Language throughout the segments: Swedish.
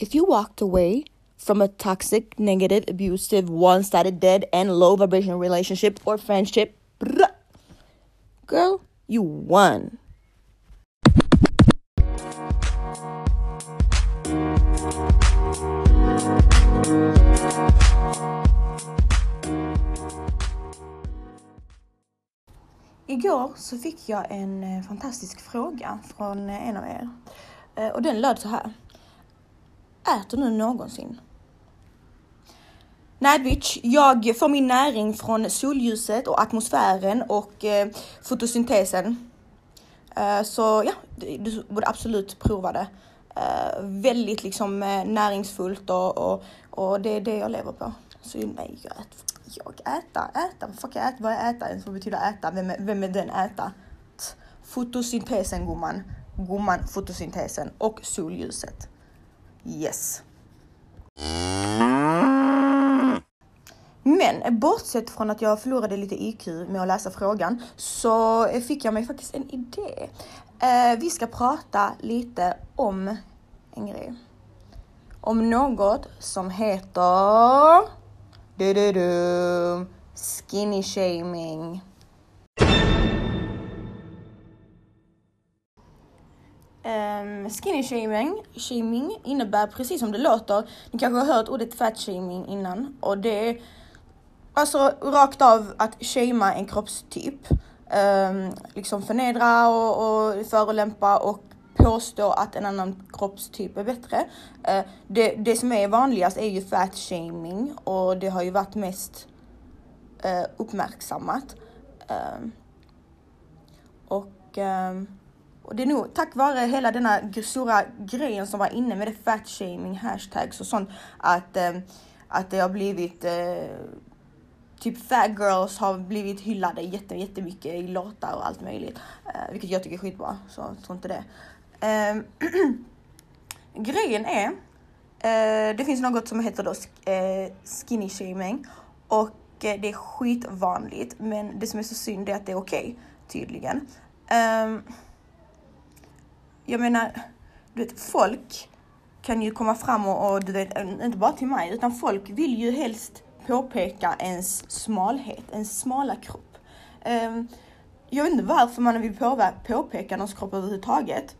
If you walked away from a toxic, negative, abusive, one sided, dead, and low vibration relationship or friendship, girl, you won. Igår så fick jag en eh, fantastisk fråga från eh, en av er. Eh, Och den löd så här. Äter nu någonsin? Nej bitch, jag får min näring från solljuset och atmosfären och eh, fotosyntesen. Eh, så ja, du borde absolut prova det. Eh, väldigt liksom eh, näringsfullt och, och, och det är det jag lever på. Så nej, jag äter. Jag äta, äta, vad fuck jag äta, vad är äta ens? Vad betyder äta? Vem är, vem är den äta? Fotosyntesen gumman. Gumman, fotosyntesen och solljuset. Yes. Men bortsett från att jag förlorade lite IQ med att läsa frågan så fick jag mig faktiskt en idé. Eh, vi ska prata lite om en grej. Om något som heter du, du, du, skinny shaming. Um, skinny shaming, shaming innebär precis som det låter. Ni kanske har hört ordet fat shaming innan och det är alltså rakt av att shamea en kroppstyp. Um, liksom förnedra och, och förolämpa och påstå att en annan kroppstyp är bättre. Uh, det, det som är vanligast är ju fat shaming och det har ju varit mest uh, uppmärksammat. Um, och um, och det är nog tack vare hela denna stora grejen som var inne med det fat shaming hashtags och sånt att, eh, att det har blivit eh, typ fat girls har blivit hyllade jätte, jättemycket i låtar och allt möjligt. Eh, vilket jag tycker är skitbra, så tror inte det. Eh, grejen är, eh, det finns något som heter då sk- eh, skinny shaming och eh, det är skitvanligt men det som är så synd är att det är okej tydligen. Ehm, jag menar, du vet folk kan ju komma fram och, och du vet, inte bara till mig, utan folk vill ju helst påpeka ens smalhet, ens smala kropp. Um, jag vet inte varför man vill påpeka någons kropp överhuvudtaget.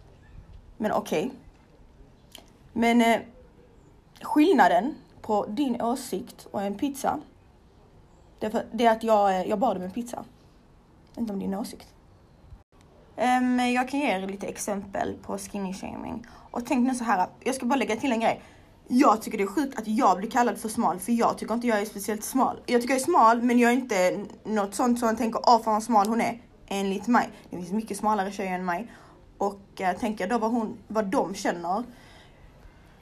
Men okej. Men eh, skillnaden på din åsikt och en pizza, det är, för, det är att jag, eh, jag bad om en pizza. Inte om din åsikt. Um, jag kan ge er lite exempel på skinny shaming. Och tänk nu så här, jag ska bara lägga till en grej. Jag tycker det är sjukt att jag blir kallad för smal för jag tycker inte jag är speciellt smal. Jag tycker jag är smal men jag är inte något sånt som man tänker åh fan vad smal hon är. Enligt mig. Det finns mycket smalare tjejer än mig. Och uh, tänker då vad, hon, vad de känner.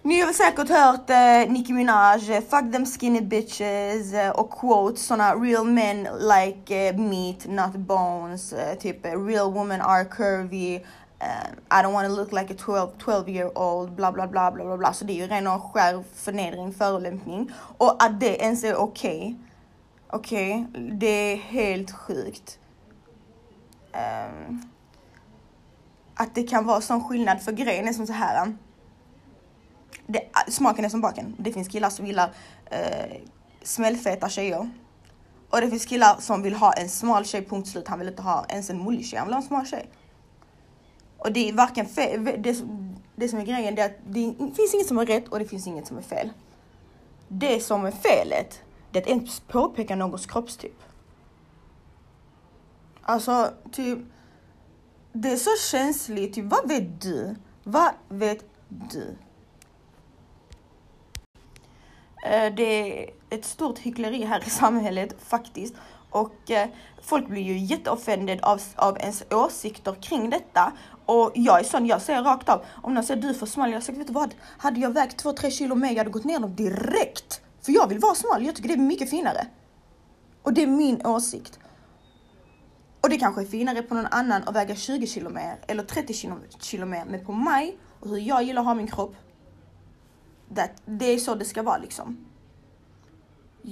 Ni har säkert hört eh, Nicki Minaj, eh, fuck them skinny bitches eh, och quotes såna real men like eh, meat not bones, eh, typ eh, real women are curvy, eh, I don't want to look like a 12, 12 year old, bla bla bla bla bla bla. Så det är ju ren och skär förnedring, förolämpning. Och att det ens är okej. Okej, det är helt sjukt. Um, att det kan vara sån skillnad för grejen är som så här det, smaken är som baken. Det finns killar som gillar eh, smällfeta tjejer. Och det finns killar som vill ha en smal tjej, punkt slut. Han vill inte ha ens en mullig tjej, han vill ha en smal tjej. Och det är varken fel, det, det som är grejen det är att det finns inget som är rätt och det finns inget som är fel. Det som är felet, det är att ens påpeka någons kroppstyp. Alltså, typ, det är så känsligt. Typ, vad vet du? Vad vet du? Eh, det är ett stort hyckleri här i samhället faktiskt. Och eh, folk blir ju jätteoffended av, av ens åsikter kring detta. Och jag är sån, jag säger rakt av. Om någon säger du är för smal, jag säger vet du vad? Hade jag vägt 2-3 kilo mer, jag hade gått ner dem direkt. För jag vill vara smal, jag tycker det är mycket finare. Och det är min åsikt. Och det kanske är finare på någon annan att väga 20 kilo mer eller 30 kilo, kilo mer. Men på mig och hur jag gillar att ha min kropp. Det, det är så det ska vara liksom.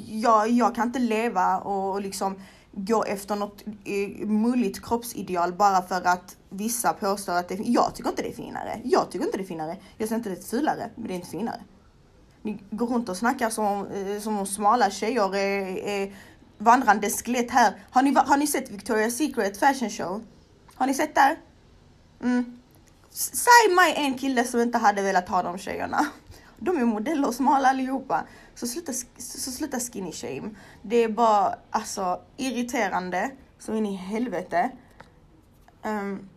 Jag, jag kan inte leva och, och liksom gå efter något eh, mulligt kroppsideal bara för att vissa påstår att det Jag tycker inte det är finare. Jag tycker inte det är finare. Jag säger inte det är fulare, men det är inte finare. Ni går runt och snackar som, eh, som om smala tjejer är, är vandrande skelett här. Har ni, har ni sett Victoria's Secret fashion show? Har ni sett där? Mm. Säg mig en kille som inte hade velat ha de tjejerna. De är modeller och smala allihopa. Så sluta, så sluta skinny shame. Det är bara alltså irriterande så in i helvete. Um,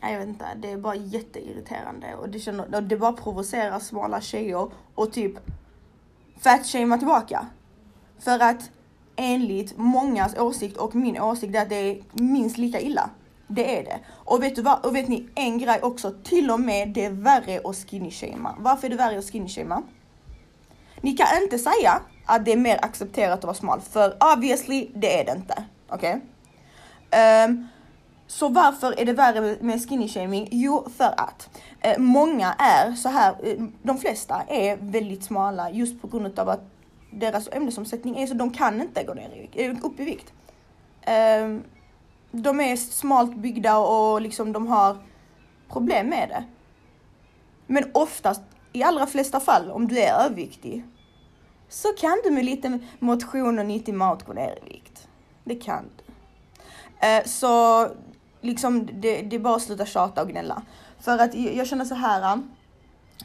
jag vet inte, det är bara jätteirriterande och det, känner, det bara provocerar smala tjejer och typ fatshamea tillbaka. För att enligt mångas åsikt och min åsikt är att det är minst lika illa. Det är det. Och vet du vad? Och vet ni en grej också? Till och med det är värre att skinny shama. Varför är det värre att skinny shama? Ni kan inte säga att det är mer accepterat att vara smal, för obviously det är det inte. Okej? Okay? Um, så varför är det värre med skinny shaming? Jo, för att eh, många är så här, eh, de flesta är väldigt smala just på grund av att deras ämnesomsättning är så de kan inte gå ner i, eh, upp i vikt. Um, de är smalt byggda och liksom de har problem med det. Men oftast, i allra flesta fall, om du är överviktig, så kan du med lite motion och nyttig mat gå ner i vikt. Det kan du. Eh, så liksom, det, det är bara att sluta tjata och gnälla. För att jag känner så här, eh,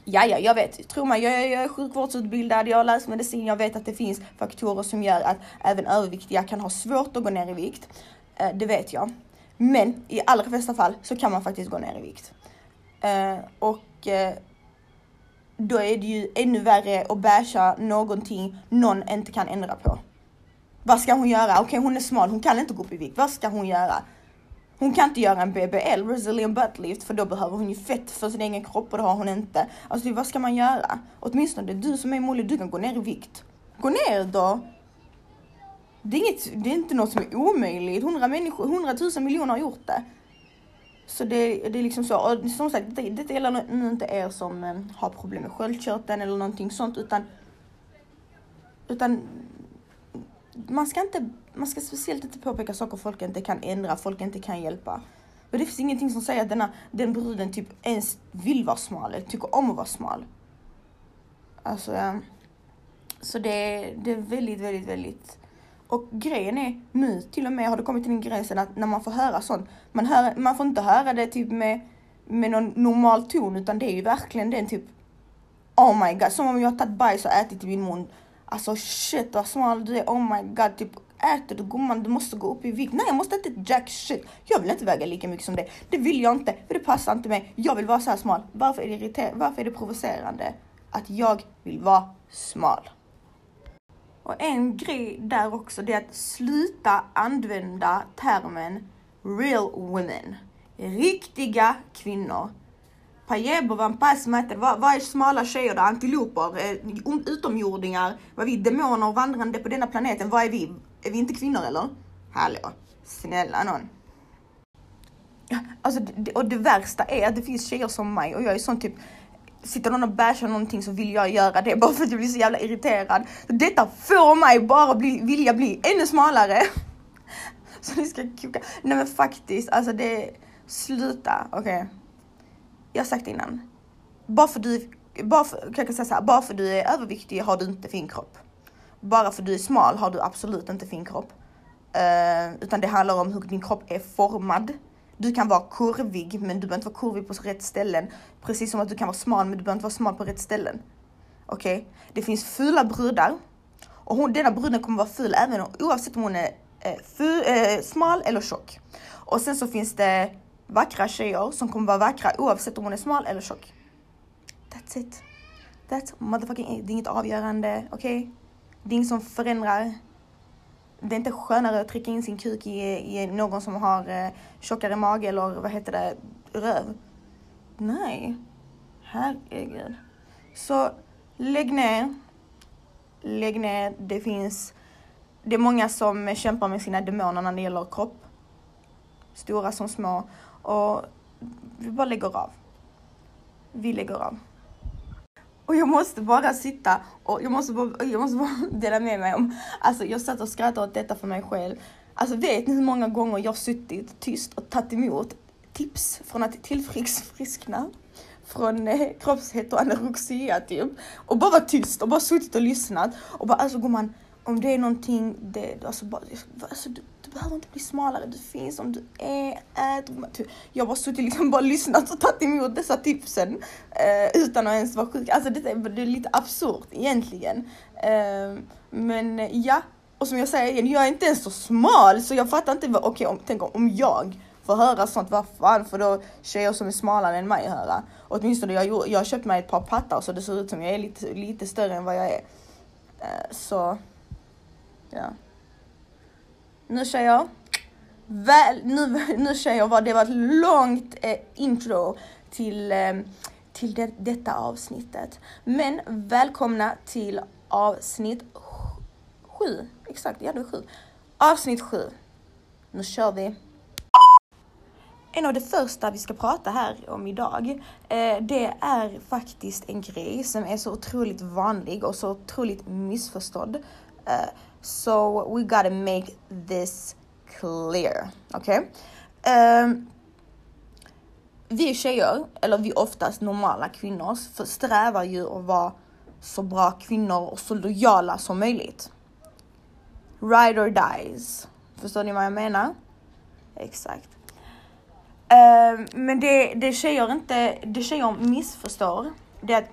Ja, ja, jag vet. Tro mig, jag, jag är sjukvårdsutbildad, jag har läst medicin, jag vet att det finns faktorer som gör att även överviktiga kan ha svårt att gå ner i vikt. Eh, det vet jag. Men i allra flesta fall så kan man faktiskt gå ner i vikt. Eh, och eh, då är det ju ännu värre att basha någonting någon inte kan ändra på. Vad ska hon göra? Okej, okay, hon är smal, hon kan inte gå upp i vikt. Vad ska hon göra? Hon kan inte göra en BBL, Brazilian butt lift, för då behöver hon ju fett för sin egen kropp och det har hon inte. Alltså vad ska man göra? Åtminstone du som är målig, du kan gå ner i vikt. Gå ner då! Det är, inget, det är inte något som är omöjligt. Hundra människor, hundratusen miljoner har gjort det. Så det, det är liksom så. Och som sagt, det, detta gäller nu inte er som eh, har problem med sköldkörteln eller någonting sånt utan utan man ska inte, man ska speciellt inte påpeka saker folk inte kan ändra, folk inte kan hjälpa. Och det finns ingenting som säger att denna, den bruden typ ens vill vara smal eller tycker om att vara smal. Alltså, eh, så det, det är väldigt, väldigt, väldigt och grejen är nu till och med har det kommit till den gränsen att när man får höra sånt, man, hör, man får inte höra det typ med, med någon normal ton utan det är ju verkligen den typ Oh my god, som om jag har tagit bajs och ätit i min mun. Alltså shit vad smal du är, oh my god, typ äter du gumman, du måste gå upp i vikt. Nej jag måste inte jack shit. Jag vill inte väga lika mycket som dig. Det vill jag inte, för det passar inte mig. Jag vill vara så här smal. Varför är det irriter varför är det provocerande att jag vill vara smal? Och en grej där också, det är att sluta använda termen real women. Riktiga kvinnor. Pajebo, vampas, vad, vad är smala tjejer då? Antiloper, eh, utomjordingar, vad är vi? Demoner vandrande på denna planeten, vad är vi? Är vi inte kvinnor eller? Hallå, snälla någon. Alltså, och det värsta är att det finns tjejer som mig och jag är sån typ sitter någon och bashar någonting så vill jag göra det bara för att jag blir så jävla irriterad. Detta får mig bara bli, vilja bli ännu smalare. Så ni ska koka. Nej men faktiskt, alltså det, sluta, okej. Okay. Jag har sagt innan. Bara för du, bara för, kan jag säga så här, bara för du är överviktig har du inte fin kropp. Bara för du är smal har du absolut inte fin kropp. Uh, utan det handlar om hur din kropp är formad. Du kan vara kurvig, men du behöver inte vara kurvig på rätt ställen. Precis som att du kan vara smal, men du behöver inte vara smal på rätt ställen. Okej? Okay? Det finns fula brudar. Och hon, denna bruden kommer vara ful även oavsett om hon är eh, ful, eh, smal eller tjock. Och sen så finns det vackra tjejer som kommer vara vackra oavsett om hon är smal eller tjock. That's it. That's motherfucking it. Det är inget avgörande, okej? Okay? Det är inget som förändrar det är inte skönare att trycka in sin kuk i, i någon som har eh, tjockare mage eller vad heter det, röv. Nej. Herregud. Så lägg ner. Lägg ner. Det finns, det är många som kämpar med sina demoner när det gäller kropp. Stora som små. Och vi bara lägger av. Vi lägger av. Och jag måste bara sitta och jag måste bara, jag måste bara dela med mig om, alltså jag satt och skrattade åt detta för mig själv. Alltså vet ni hur många gånger jag suttit tyst och tagit emot tips från att tillfriskna från eh, kroppshets och anorexia typ. Och bara varit tyst och bara suttit och lyssnat. Och bara alltså gumman, om det är någonting, det, alltså, bara, alltså du behöver inte bli smalare, du finns som du är, ät. Typ, jag har suttit liksom bara lyssnat och tagit emot dessa tipsen eh, utan att ens vara sjuk. Alltså det är, det är lite absurt egentligen. Eh, men ja, och som jag säger igen, jag är inte ens så smal så jag fattar inte, okej okay, om, tänk om jag får höra sånt, vad fan får då tjejer som är smalare än mig höra? Åtminstone jag, jag har köpt mig ett par pattar så det ser ut som jag är lite, lite större än vad jag är. Eh, så, ja. Nu tjejer, väl, nu, nu tjejer var det var ett långt eh, intro till, eh, till det, detta avsnittet. Men välkomna till avsnitt sju. Exakt, ja det är sju. Avsnitt sju. Nu kör vi. En av det första vi ska prata här om idag, eh, det är faktiskt en grej som är så otroligt vanlig och så otroligt missförstådd. Eh, so we gotta make this clear, okej? Okay? Um, vi tjejer, eller vi oftast normala kvinnor, strävar ju att vara så bra kvinnor och så lojala som möjligt. Ride or dies. Förstår ni vad jag menar? Exakt. Uh, men det, det tjejer inte, det tjejer missförstår, det är att,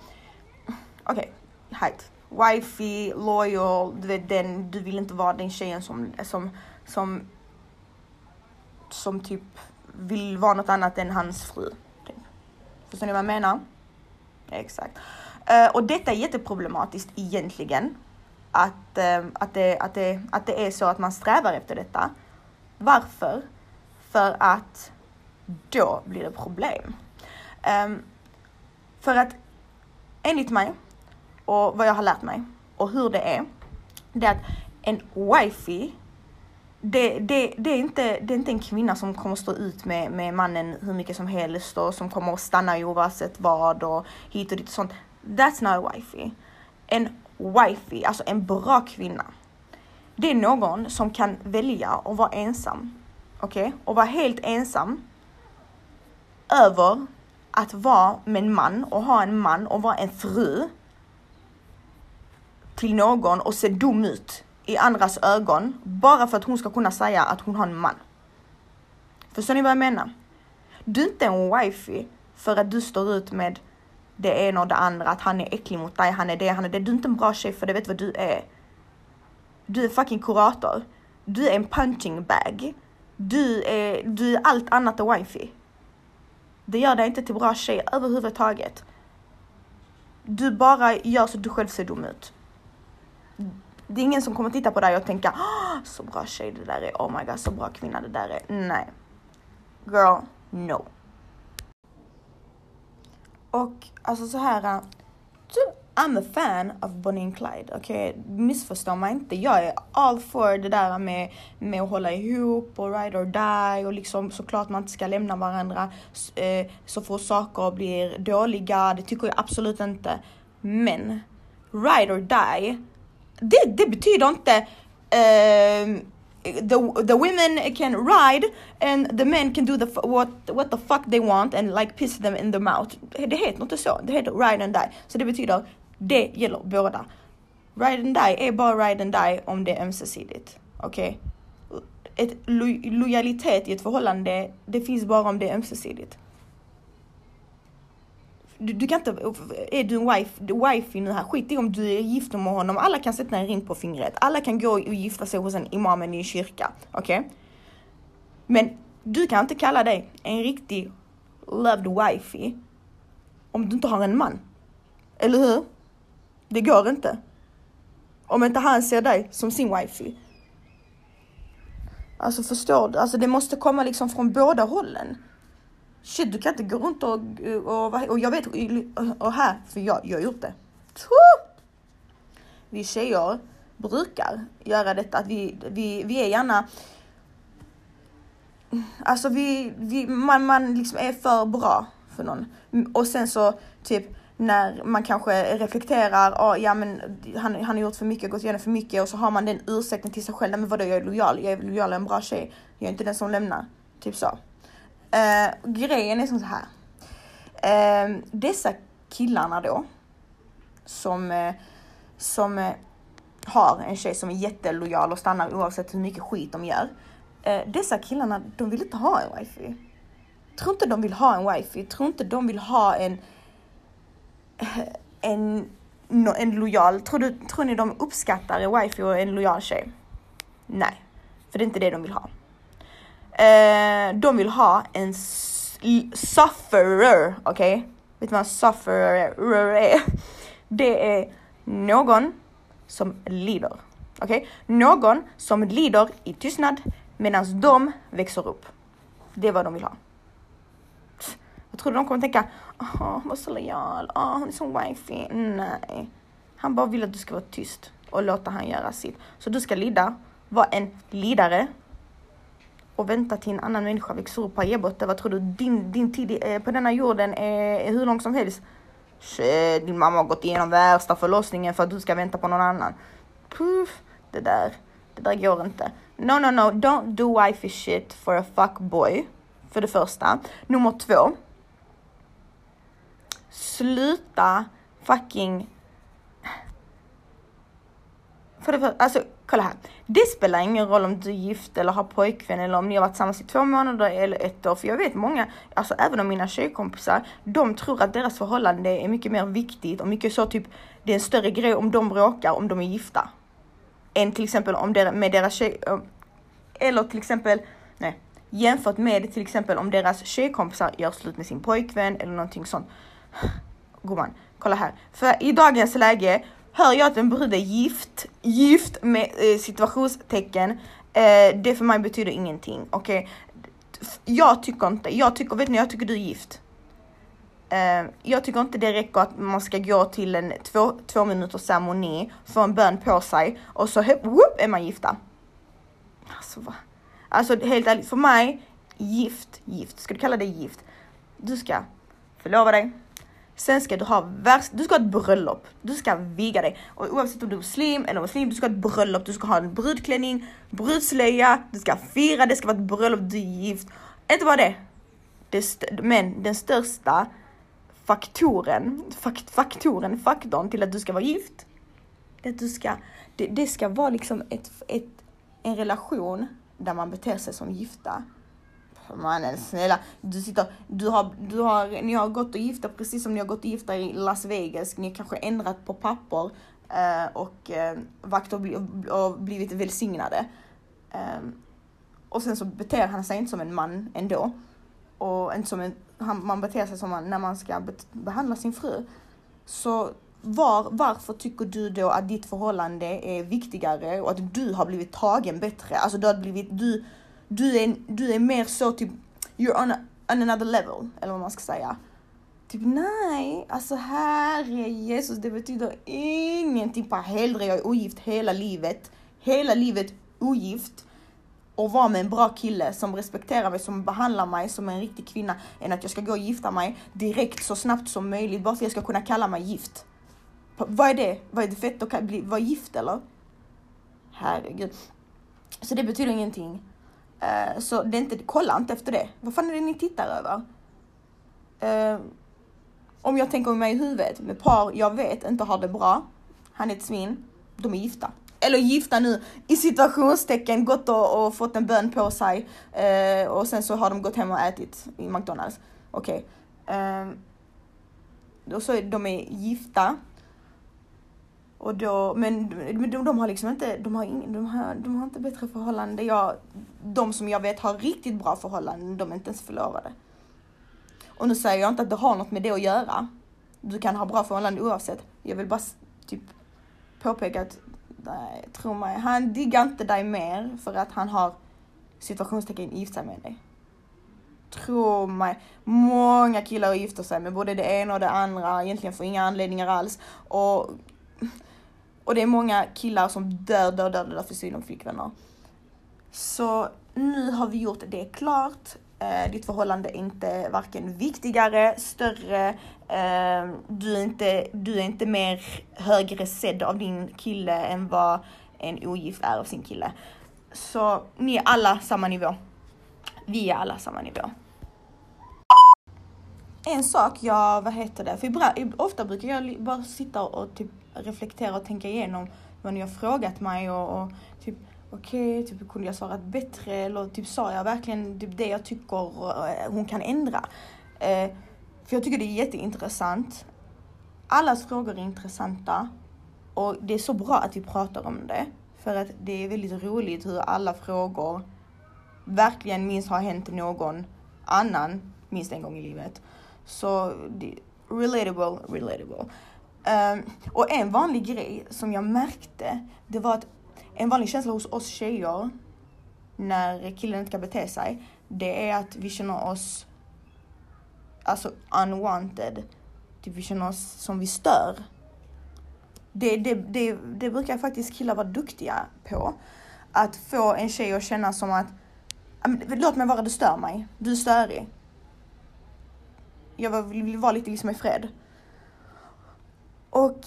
okej, okay, height. Wifey, loyal, du vet den, du vill inte vara den tjejen som, som, som, som typ vill vara något annat än hans fru. Typ. Förstår ni vad jag menar? Exakt. Uh, och detta är jätteproblematiskt egentligen. Att, uh, att, det, att, det, att det är så att man strävar efter detta. Varför? För att då blir det problem. Um, för att enligt mig och vad jag har lärt mig och hur det är, det är att en wifey, det, det, det, är inte, det är inte en kvinna som kommer stå ut med, med mannen hur mycket som helst och som kommer att stanna i oavsett vad och hit och dit och sånt. That's not a wifey. En wifey, alltså en bra kvinna, det är någon som kan välja att vara ensam. Okej? Okay? Och vara helt ensam över att vara med en man och ha en man och vara en fru till någon och se dum ut i andras ögon bara för att hon ska kunna säga att hon har en man. Förstår ni vad jag menar? Du är inte en wifey för att du står ut med det ena och det andra, att han är äcklig mot dig, han är det, han är det. Du är inte en bra tjej för det, vet vad du är? Du är fucking kurator. Du är en punching bag. Du är, du är allt annat än wifey. Det gör dig inte till bra tjej överhuvudtaget. Du bara gör så att du själv ser dum ut. Det är ingen som kommer titta på dig och tänka så bra tjej det där är, oh my god så bra kvinna det där är. Nej. Girl, no. Och alltså så här, äh, typ I'm a fan of Bonnie and Clyde, okej? Okay? Missförstå mig inte. Jag är all for det där med, med att hålla ihop och ride or die och liksom såklart man inte ska lämna varandra eh, så får saker blir dåliga. Det tycker jag absolut inte. Men ride or die, det, det betyder inte uh, the the women can ride and the men can do the what what the fuck they want and like piss them in the mouth. Det heter inte så. Det heter ride and die. Så det betyder det gäller båda. Ride and die är bara ride and die om det är ömsesidigt. Okej? Okay? Ett lo lojalitet i ett förhållande, det finns bara om det är ömsesidigt. Du, du kan inte, är du en wife, wife nu här, skit i om du är gift med honom, alla kan sätta en ring på fingret. Alla kan gå och gifta sig hos en imamen i en kyrka. Okej? Okay? Men du kan inte kalla dig en riktig loved wifey om du inte har en man. Eller hur? Det går inte. Om inte han ser dig som sin wifey. Alltså förstår du? Alltså det måste komma liksom från båda hållen. Shit, du kan inte gå runt och, och, och jag vet, och här, för jag, jag har gjort det. Vi tjejer brukar göra detta, att vi, vi, vi är gärna Alltså vi, vi man, man liksom är för bra för någon. Och sen så typ när man kanske reflekterar, ah, ja men han, han har gjort för mycket, gått igenom för mycket och så har man den ursäkten till sig själv, men vadå jag är lojal, jag är lojal, jag är en bra tjej, jag är inte den som lämnar. Typ så. Uh, grejen är som så här. Uh, dessa killarna då, som, uh, som har en tjej som är jättelojal och stannar oavsett hur mycket skit de gör. Dessa killarna, de vill inte ha en wifi. Tror inte de vill ha en wifi, tror inte de vill ha en en, en lojal, tror, du, tror ni de uppskattar en wifi och en lojal tjej? Nej, för det är inte det de vill ha. Eh, de vill ha en sufferer, okej? Okay? Vet du vad en sufferer är? Det är någon som lider. Okej? Okay? Någon som lider i tystnad medan de växer upp. Det är vad de vill ha. Jag tror de kommer tänka, åh hon var så lojal, åh hon är så wifey. Nej. Han bara vill att du ska vara tyst och låta han göra sitt. Så du ska lida, vara en lidare och vänta till en annan människa växer upp på e-botten. Vad tror du din, din tid eh, på denna jorden är, är hur lång som helst? Shit, din mamma har gått igenom värsta förlossningen för att du ska vänta på någon annan. Puff, det där, det där går inte. No, no, no, don't do wifey shit for a fuckboy. För det första. Nummer två. Sluta fucking... För det första, alltså kolla här. Det spelar ingen roll om du är gift eller har pojkvän eller om ni har varit tillsammans i två månader eller ett år. För jag vet många, alltså även om mina tjejkompisar, de tror att deras förhållande är mycket mer viktigt och mycket så typ, det är en större grej om de bråkar om de är gifta. Än till exempel om der, med deras tjej, eller till exempel, nej, jämfört med till exempel om deras tjejkompisar gör slut med sin pojkvän eller någonting sånt. Gumman, kolla här. För i dagens läge hör jag att en brud är gift, gift med eh, situationstecken, eh, det för mig betyder ingenting. Okej? Okay? Jag tycker inte, jag tycker, vet ni, jag tycker du är gift. Eh, jag tycker inte det räcker att man ska gå till en två, två minuters ceremoni, få en bön på sig och så whoop, är man gifta. Alltså, va? alltså helt ärligt, för mig, gift, gift, ska du kalla det gift? Du ska förlova dig, Sen ska du ha värst, du ska ha ett bröllop. Du ska viga dig. Och oavsett om du är muslim eller muslim, du ska ha ett bröllop. Du ska ha en brudklänning, brudslöja, du ska fira, det ska vara ett bröllop, du är gift. Inte bara det. det men den största faktoren, fakt, faktoren, faktorn till att du ska vara gift, det, att du ska, det, det ska vara liksom ett, ett, en relation där man beter sig som gifta mannen snälla, du sitter, du har, du har, ni har gått och gifta precis som ni har gått och gifta i Las Vegas. Ni har kanske ändrat på papper eh, och eh, vakt och, bli, och blivit välsignade. Eh, och sen så beter han sig inte som en man ändå. Och inte som en, han, man beter sig som man, när man ska be, behandla sin fru. Så var, varför tycker du då att ditt förhållande är viktigare och att du har blivit tagen bättre? Alltså du har blivit, du, du är, du är mer så typ, you're on, a, on another level, eller vad man ska säga. Typ nej, alltså herre Jesus, det betyder ingenting på hellre jag är ogift hela livet, hela livet ogift och vara med en bra kille som respekterar mig, som behandlar mig som en riktig kvinna än att jag ska gå och gifta mig direkt så snabbt som möjligt bara för att jag ska kunna kalla mig gift. Vad är det? Vad är det fett att bli, vara gift eller? Herregud. Så det betyder ingenting. Uh, så det är inte, kolla inte efter det. Vad fan är det ni tittar över? Uh, om jag tänker mig i huvudet med par jag vet inte har det bra, han är ett svin, de är gifta. Eller gifta nu i situationstecken, gått och, och fått en bön på sig uh, och sen så har de gått hem och ätit i McDonalds. Okej. Okay. Uh, då så är de är gifta och då, men de, de har liksom inte, de har, ing, de, har, de har inte bättre förhållande. Jag, de som jag vet har riktigt bra förhållanden, de är inte ens förlovade. Och nu säger jag inte att det har något med det att göra. Du kan ha bra förhållanden oavsett. Jag vill bara typ påpeka att, nej, tro mig, han diggar inte dig mer för att han har situationstecken gift sig med dig. Tro mig, många killar gifter sig med både det ena och det andra, egentligen för inga anledningar alls. Och och det är många killar som dör, dör, dör, dör för sina flickvänner. Så nu har vi gjort det klart. Eh, ditt förhållande är inte varken viktigare, större, eh, du, är inte, du är inte mer högre sedd av din kille än vad en ogift är av sin kille. Så ni är alla samma nivå. Vi är alla samma nivå. en sak jag, vad heter det, för ibland, ofta brukar jag bara sitta och typ reflektera och tänka igenom vad ni har frågat mig och, och typ okej, okay, typ kunde jag svarat bättre eller typ sa jag verkligen typ det jag tycker hon kan ändra? Eh, för jag tycker det är jätteintressant. Allas frågor är intressanta och det är så bra att vi pratar om det. För att det är väldigt roligt hur alla frågor verkligen minst har hänt någon annan minst en gång i livet. Så det, relatable, relatable. Um, och en vanlig grej som jag märkte, det var att en vanlig känsla hos oss tjejer när killen inte kan bete sig, det är att vi känner oss alltså unwanted. Typ vi känner oss som vi stör. Det, det, det, det brukar faktiskt killar vara duktiga på. Att få en tjej att känna som att låt mig vara, du stör mig. Du är störig. Jag vill vara lite liksom i fred. Och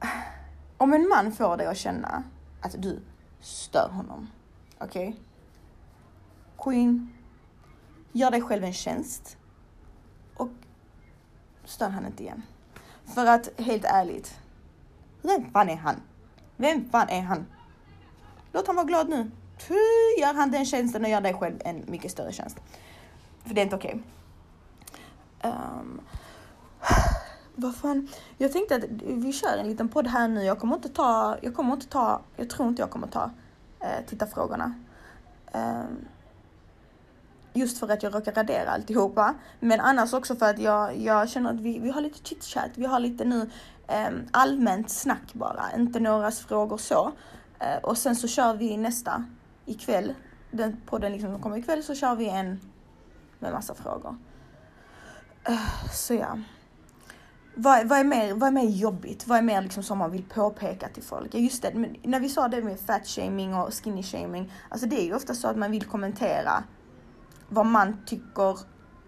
om en man får dig att känna att du stör honom, okej? Okay? Queen, gör dig själv en tjänst och stör han inte igen. För att helt ärligt, vem fan är han? Vem fan är han? Låt han vara glad nu. Gör han den tjänsten och gör dig själv en mycket större tjänst. För det är inte okej. Okay. Um, vad fan, jag tänkte att vi kör en liten podd här nu. Jag kommer inte ta, jag kommer inte ta, jag tror inte jag kommer ta eh, tittarfrågorna. Eh, just för att jag råkar radera alltihopa. Men annars också för att jag, jag känner att vi, vi har lite chitchat. Vi har lite nu eh, allmänt snack bara, inte några frågor så. Eh, och sen så kör vi nästa ikväll, den podden liksom som kommer ikväll, så kör vi en med massa frågor. Eh, så ja. Vad, vad, är mer, vad är mer jobbigt? Vad är mer liksom som man vill påpeka till folk? Ja just det, men när vi sa det med fat shaming och skinny shaming, alltså det är ju ofta så att man vill kommentera vad man tycker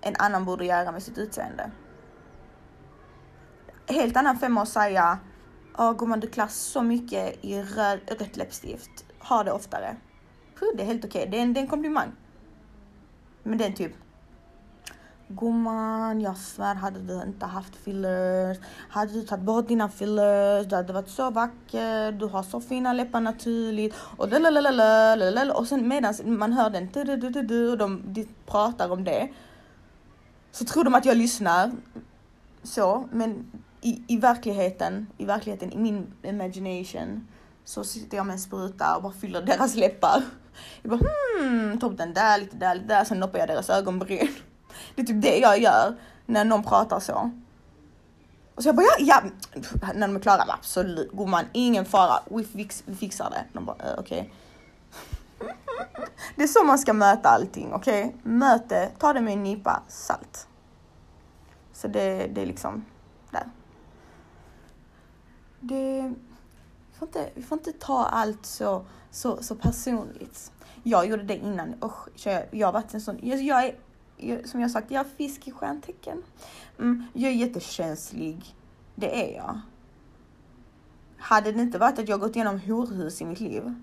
en annan borde göra med sitt utseende. Helt annan femma att säga, ja gumman du klär så mycket i röd, rött läppstift, ha det oftare. Puh, det är helt okej, okay. det, är en, det är en komplimang. Men det är typ, Gumman, jag svär, hade du inte haft fillers, hade du tagit bort dina fillers, du hade varit så vacker, du har så fina läppar naturligt. Och lalalala, och sen medan man hör den och de, de pratar om det så tror de att jag lyssnar. Så, men i, i verkligheten, i verkligheten, i min imagination så sitter jag med en spruta och bara fyller deras läppar. Jag bara hmm, tar upp den där, lite där, lite där, sen noppar jag deras ögonbryn. Det är typ det jag gör när någon pratar så. Och så jag bara ja, ja. när de är klara, absolut gumman, ingen fara, vi, fix, vi fixar det. De bara äh, okej. Okay. Det är så man ska möta allting, okej? Okay? Möt det, ta det med en nypa salt. Så det, det är liksom där. Det, vi, får inte, vi får inte ta allt så, så, så personligt. Jag gjorde det innan, Usch, jag, jag har varit en sån, jag, jag är som jag sagt, jag har fisk i stjärntecken. Mm, jag är jättekänslig. Det är jag. Hade det inte varit att jag gått igenom horhus i mitt liv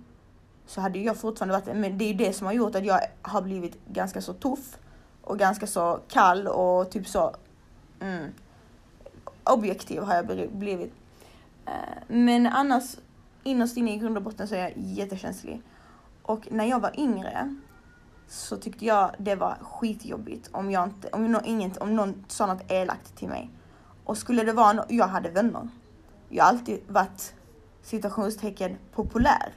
så hade jag fortfarande varit, men det är det som har gjort att jag har blivit ganska så tuff och ganska så kall och typ så mm, objektiv har jag blivit. Eh, men annars innerst inne i grund och botten så är jag jättekänslig. Och när jag var yngre så tyckte jag det var skitjobbigt om jag inte, om, någon, inget, om någon sa något elakt till mig. Och skulle det vara, no jag hade vänner. Jag har alltid varit situationstecken populär.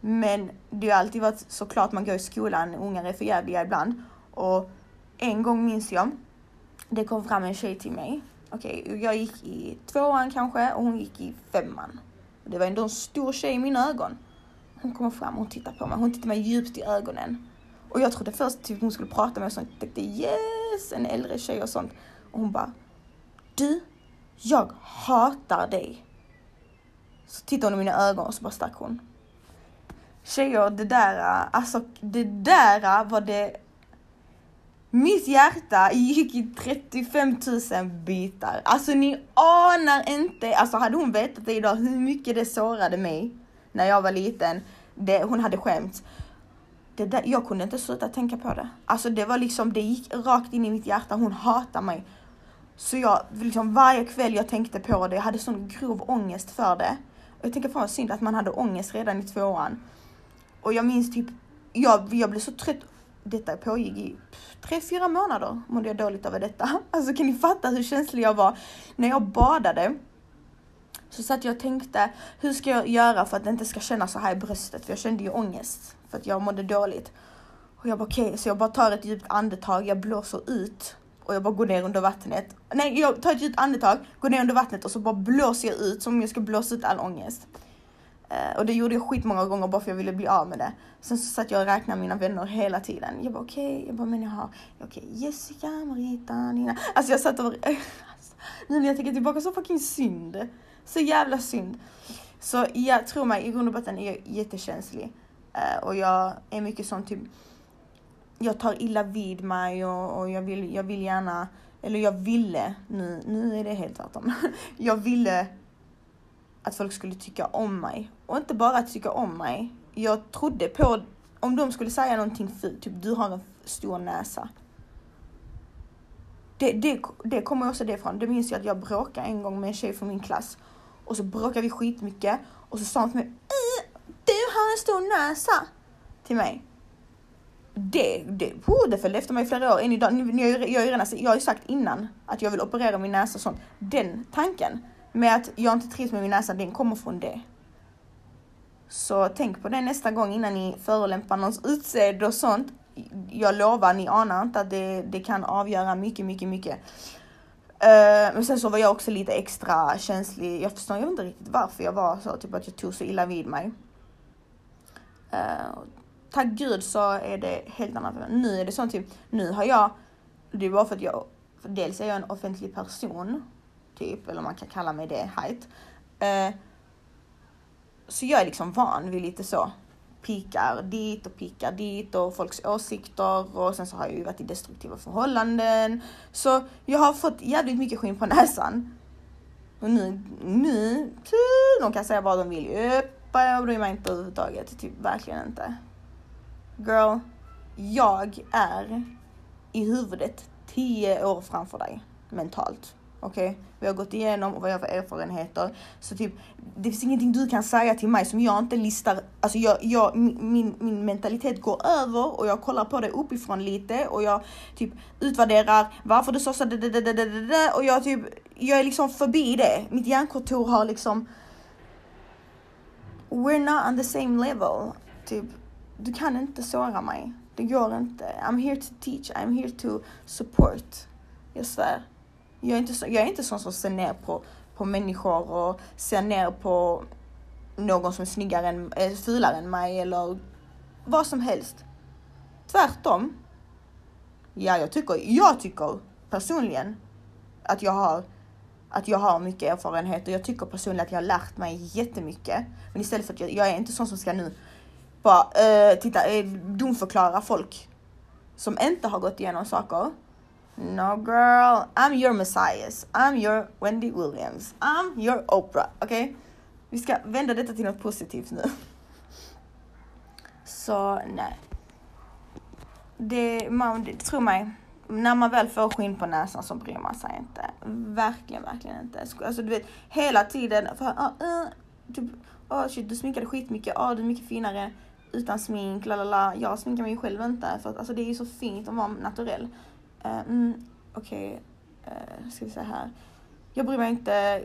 Men det har alltid varit såklart man går i skolan, ungar är förjävliga ibland. Och en gång minns jag, det kom fram en tjej till mig. Okej, okay, jag gick i tvåan kanske och hon gick i femman. Det var ändå en stor tjej i mina ögon. Hon kommer fram och hon tittar på mig. Hon tittar mig djupt i ögonen. Och jag trodde först typ hon skulle prata med mig och sånt. Jag tänkte yes, en äldre tjej och sånt. Och hon bara, du, jag hatar dig. Så tittade hon i mina ögon och så bara stack hon. Tjejer, det där, alltså det där var det mitt hjärta gick i 35 000 bitar. Alltså ni anar inte, alltså hade hon vetat det idag hur mycket det sårade mig när jag var liten. Det, hon hade skämt. det där, jag kunde inte sluta tänka på det. Alltså det var liksom, det gick rakt in i mitt hjärta. Hon hatar mig. Så jag, liksom varje kväll jag tänkte på det, jag hade sån grov ångest för det. Och jag tänker fan vad synd att man hade ångest redan i tvåan. Och jag minns typ, jag, jag blev så trött. Detta pågick i tre, fyra månader mådde jag dåligt över detta. Alltså kan ni fatta hur känslig jag var? När jag badade så satt jag och tänkte, hur ska jag göra för att det inte ska kännas så här i bröstet? För jag kände ju ångest för att jag mådde dåligt. Och jag bara okej, okay. så jag bara tar ett djupt andetag, jag blåser ut och jag bara går ner under vattnet. Nej, jag tar ett djupt andetag, går ner under vattnet och så bara blåser jag ut som om jag ska blåsa ut all ångest. Uh, och det gjorde jag skitmånga gånger bara för jag ville bli av med det. Sen så satt jag och räknade mina vänner hela tiden. Jag bara okej, okay. jag bara men jag har, okej okay, Jessica, Marita, Nina. Alltså jag satt och, alltså, nu när jag tänker tillbaka så fucking synd. Så jävla synd. Så jag tror mig, i grund och botten är jag jättekänslig. Uh, och jag är mycket sån typ, jag tar illa vid mig och, och jag, vill, jag vill gärna, eller jag ville, nu, nu är det helt tvärtom. jag ville att folk skulle tycka om mig. Och inte bara att tycka om mig. Jag trodde på, om de skulle säga någonting fult, typ du har en stor näsa. Det, det, det kommer också det ifrån. Det minns jag att jag bråkade en gång med en tjej från min klass. Och så bråkade vi skitmycket. Och så sa hon till mig, eh, du har en stor näsa. Till mig. Det, det, oh, det följde efter mig i flera år än idag. Jag, jag, jag, jag, jag har ju sagt innan att jag vill operera min näsa och sånt. Den tanken med att jag inte trivs med min näsa, den kommer från det. Så tänk på det nästa gång innan ni förolämpar någons utseende och sånt. Jag lovar, ni anar inte att det, det kan avgöra mycket, mycket, mycket. Uh, men sen så var jag också lite extra känslig. Jag förstår jag inte riktigt varför jag var så, typ att jag tog så illa vid mig. Uh, tack gud så är det helt annat. Nu är det så typ, nu har jag, det är bara för att jag, för dels är jag en offentlig person typ, eller man kan kalla mig det, height. Uh, så jag är liksom van vid lite så pikar dit och pikar dit och folks åsikter och sen så har jag ju varit i destruktiva förhållanden. Så jag har fått jävligt mycket skinn på näsan. Och nu, nu, de kan säga vad de vill. Öppa, jag bryr mig inte överhuvudtaget. Typ verkligen inte. Girl, jag är i huvudet tio år framför dig mentalt. Okej, okay? vi har gått igenom och vad jag har för erfarenheter. Så typ, det finns ingenting du kan säga till mig som jag inte listar. Alltså jag, jag, min, min mentalitet går över och jag kollar på det uppifrån lite och jag typ utvärderar varför du sa så och jag typ, jag är liksom förbi det. Mitt hjärnkontor har liksom We're not on the same level. Typ, du kan inte såra mig. Det går inte. I'm here to teach, I'm here to support. Jag svär. Jag är inte, så, jag är inte sån som ser ner på, på människor och ser ner på någon som är snyggare än, äh, fulare än mig eller vad som helst. Tvärtom. Ja, jag tycker, jag tycker personligen att jag har att jag har mycket erfarenhet och jag tycker personligen att jag har lärt mig jättemycket. Men istället för att jag, jag är inte sån som ska nu bara uh, titta, eh, uh, domförklara folk som inte har gått igenom saker No girl, I'm your Messias. I'm your Wendy Williams. I'm your Oprah. Okej? Okay? Vi ska vända detta till något positivt nu. Så nej. Det, man, det, tro mig, när man väl får skinn på näsan så bryr man sig inte. Verkligen, verkligen inte. Alltså du vet, hela tiden. För, uh, uh, typ, oh shit, du sminkade skitmycket. Oh, du är mycket finare utan smink. Lalala. Jag sminkar mig själv inte för att alltså, det är ju så fint att vara naturell. Uh, mm, Okej, okay. uh, ska vi se här. Jag bryr mig inte.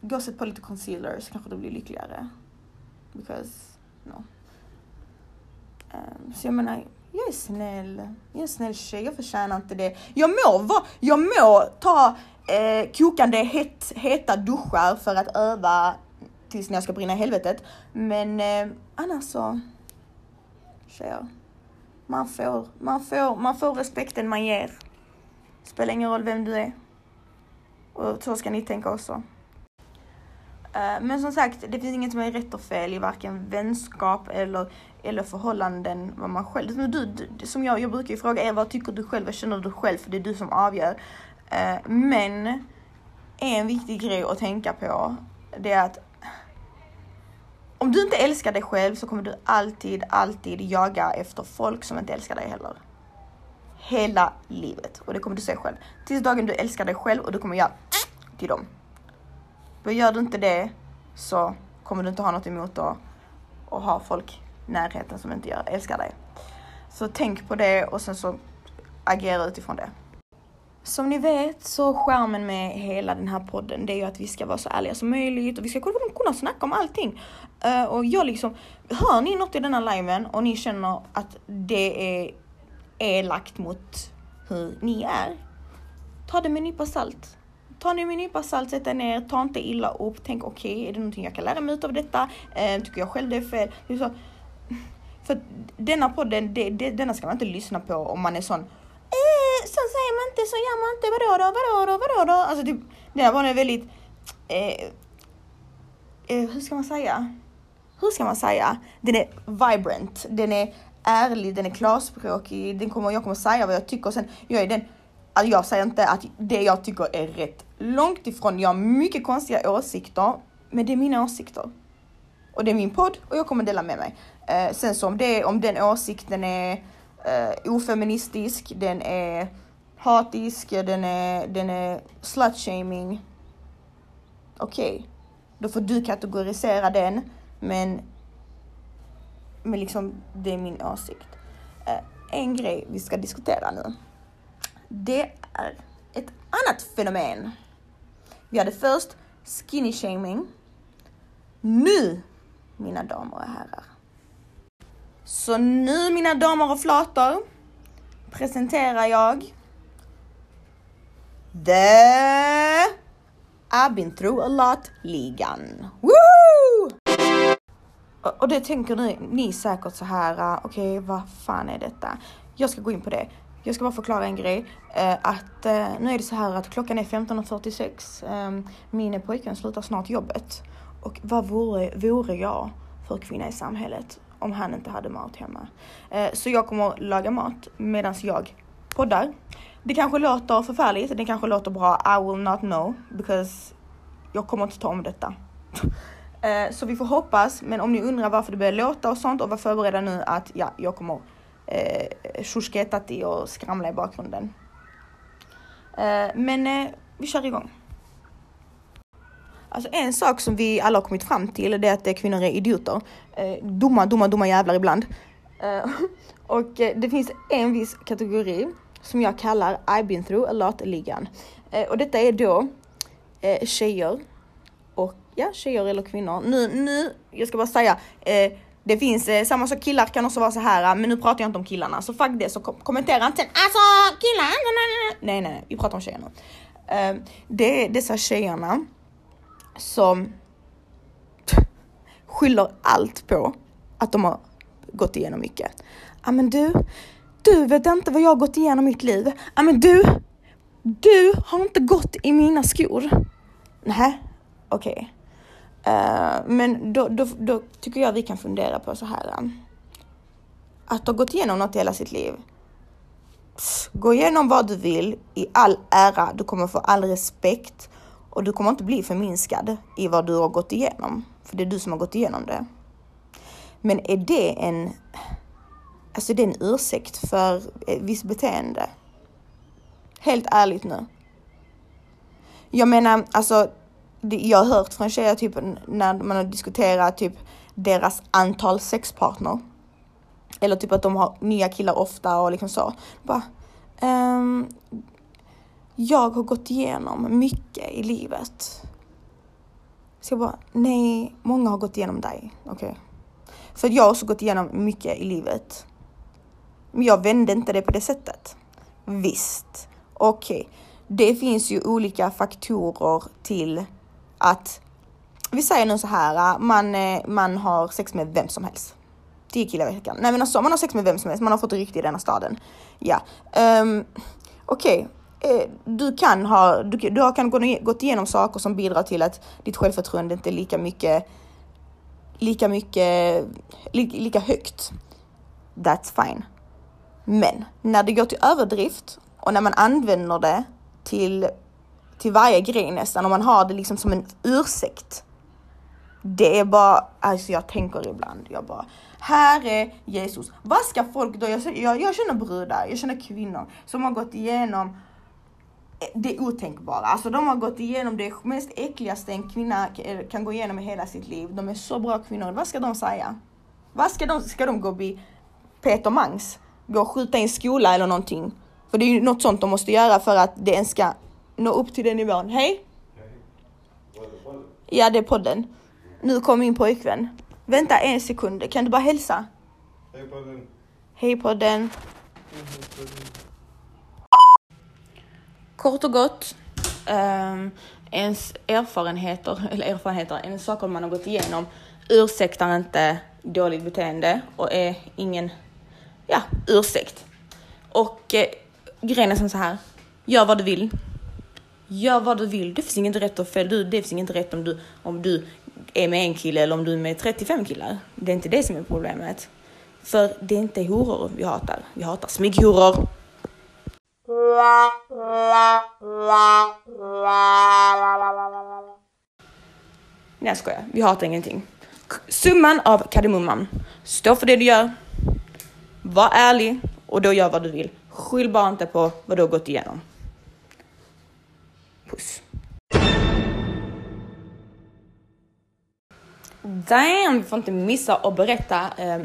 Gå och sätt på lite concealer så kanske du blir lyckligare. Because, no. Um, så jag menar, jag är snäll. Jag är en snäll tjej, jag förtjänar inte det. Jag må, va, jag må ta eh, kokande het, heta duschar för att öva tills när jag ska brinna i helvetet. Men eh, annars så, tjejer, man får, man, får, man får respekten man ger. Spelar ingen roll vem du är. Och så ska ni tänka också. Eh, men som sagt, det finns inget som är rätt och fel i varken vänskap eller, eller förhållanden vad man själv... Du, du, som jag, jag brukar ju fråga er, vad tycker du själv? Vad känner du själv? För det är du som avgör. Eh, men en viktig grej att tänka på, det är att om du inte älskar dig själv så kommer du alltid, alltid jaga efter folk som inte älskar dig heller. Hela livet. Och det kommer du se själv. Tills dagen du älskar dig själv och du kommer göra till dem. För gör du inte det så kommer du inte ha något emot att, att ha folk i närheten som inte gör, älskar dig. Så tänk på det och sen så agera utifrån det. Som ni vet så skärmen med hela den här podden det är ju att vi ska vara så ärliga som möjligt och vi ska kunna snacka om allting. Uh, och jag liksom, hör ni något i denna liven och ni känner att det är elakt mot hur ni är, ta det med en nypa salt. Ta det med en nypa salt, sätt er ner, ta inte illa upp, tänk okej, okay, är det någonting jag kan lära mig av detta? Uh, tycker jag själv det är fel? Det är så, för denna podden, det, det, denna ska man inte lyssna på om man är sån eh, så säger man inte, så gör man inte, vadå då, vadå då, vadå då? Alltså typ, det där var en väldigt, eh, eh, hur ska man säga? Hur ska man säga? Den är vibrant, den är ärlig, den är klarspråkig, den kommer, jag kommer säga vad jag tycker sen, jag är den, alltså jag säger inte att det jag tycker är rätt. Långt ifrån, jag har mycket konstiga åsikter, men det är mina åsikter. Och det är min podd och jag kommer dela med mig. Eh, sen så om, det, om den åsikten är uh, ofeministisk, den är hatisk, den är, den är slutshaming. Okej, okay. då får du kategorisera den, men, men liksom det är min åsikt. Uh, en grej vi ska diskutera nu. Det är ett annat fenomen. Vi hade först skinny shaming. Nu, mina damer och herrar, så nu mina damer och flator presenterar jag The I've been through a lot-ligan. Och det tänker ni, ni säkert så här, ah, okej okay, vad fan är detta? Jag ska gå in på det. Jag ska bara förklara en grej. Uh, att uh, nu är det så här att klockan är 15.46. Um, ehm, min pojkvän slutar snart jobbet. Och vad vore, vore jag för kvinna i samhället om han inte hade mat hemma. Eh, så jag kommer laga mat medan jag poddar. Det kanske låter förfärligt, det kanske låter bra, I will not know because jag kommer inte ta om detta. Eh, så vi får hoppas, men om ni undrar varför det börjar låta och sånt och var förberedda nu att ja, jag kommer eh, och skramla i bakgrunden. Eh, men eh, vi kör igång. Alltså en sak som vi alla har kommit fram till det är att kvinnor är idioter. Eh, dumma, dumma, dumma jävlar ibland. Eh, och eh, det finns en viss kategori som jag kallar I've been through a lot-ligan. Eh, och detta är då eh, tjejer och ja, tjejer eller kvinnor. Nu, nu, jag ska bara säga, eh, det finns eh, samma sak, killar kan också vara så här, ah, men nu pratar jag inte om killarna, så fuck det, så kom kommentera inte alltså killar, nej, nej, nej, vi pratar om tjejer nu. Eh, det är dessa tjejerna som skyller allt på att de har gått igenom mycket. Ja men du, du vet inte vad jag har gått igenom i mitt liv. Ja men du, du har inte gått i mina skor. Nej, okej. Okay. Uh, men då, då, då, tycker jag vi kan fundera på så här. Um, att ha gått igenom något i hela sitt liv. Gå igenom vad du vill i all ära. Du kommer få all respekt och du kommer inte bli förminskad i vad du har gått igenom, för det är du som har gått igenom det. Men är det en, alltså det är en ursäkt för visst beteende? Helt ärligt nu. Jag menar, alltså, jag har hört från tjejer typ när man har diskuterat typ deras antal sexpartner. Eller typ att de har nya killar ofta och liksom så. Bara, um, jag har gått igenom mycket i livet. Så jag bara, nej, många har gått igenom dig. Okej. Okay. För jag har också gått igenom mycket i livet. Men jag vände inte det på det sättet. Visst, okej. Okay. Det finns ju olika faktorer till att vi säger nu så här, äh, man, äh, man har sex med vem som helst. Tio killar i veckan. Nej men alltså man har sex med vem som helst, man har fått rykte i denna staden. Ja. Um, okej, okay. Eh, du kan ha, du, du kan gått igenom saker som bidrar till att ditt självförtroende inte är lika mycket, lika mycket, li, lika högt. That's fine. Men när det går till överdrift och när man använder det till, till varje grej nästan och man har det liksom som en ursäkt. Det är bara, alltså jag tänker ibland, jag bara, här är Jesus. Vad ska folk då, jag, jag, jag känner brudar, jag känner kvinnor som har gått igenom det otänkbara. Alltså de har gått igenom det mest äckligaste en kvinna kan gå igenom i hela sitt liv. De är så bra kvinnor. Vad ska de säga? Vad ska de, ska de gå och bli Peter Mangs? Gå och skjuta i en skola eller någonting? För det är ju något sånt de måste göra för att det ens ska nå upp till den nivån. Hej! Ja, det är podden. Nu kom min pojkvän. Vänta en sekund, kan du bara hälsa? Hej podden. Hej podden. Kort och gott, um, ens erfarenheter, eller erfarenheter, en saker man har gått igenom ursäktar inte dåligt beteende och är ingen, ja, ursäkt. Och eh, grejen är som så här, gör vad du vill. Gör vad du vill. Det finns inget rätt och fel. Du, det finns inget rätt om du, om du är med en kille eller om du är med 35 killar. Det är inte det som är problemet. För det är inte horor vi hatar. Vi hatar smyghoror. Nej jag skojar, vi hatar ingenting. Summan av kardemumman. Stå för det du gör. Var ärlig och då gör vad du vill. Skyll bara inte på vad du har gått igenom. Puss. Damn, vi får inte missa att berätta eh,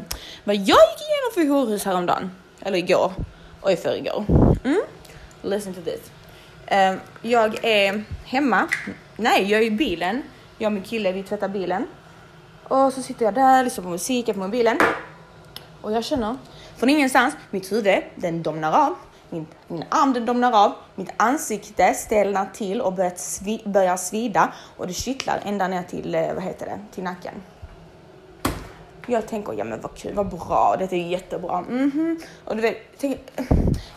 vad jag gick igenom för horhus häromdagen. Eller igår och i förrgår. Mm? Listen to this. Uh, jag är hemma. Nej, jag är i bilen. Jag och min kille, vi tvättar bilen. Och så sitter jag där, lyssnar på musik på mobilen. Och jag känner från ingenstans, mitt huvud, den domnar av. Min, min arm den domnar av, mitt ansikte stelnar till och börjar, svi, börjar svida och det kittlar ända ner till, eh, vad heter det, till nacken. Jag tänker, ja men vad kul, vad bra, det är jättebra. Mm -hmm. Och du vet, tänk,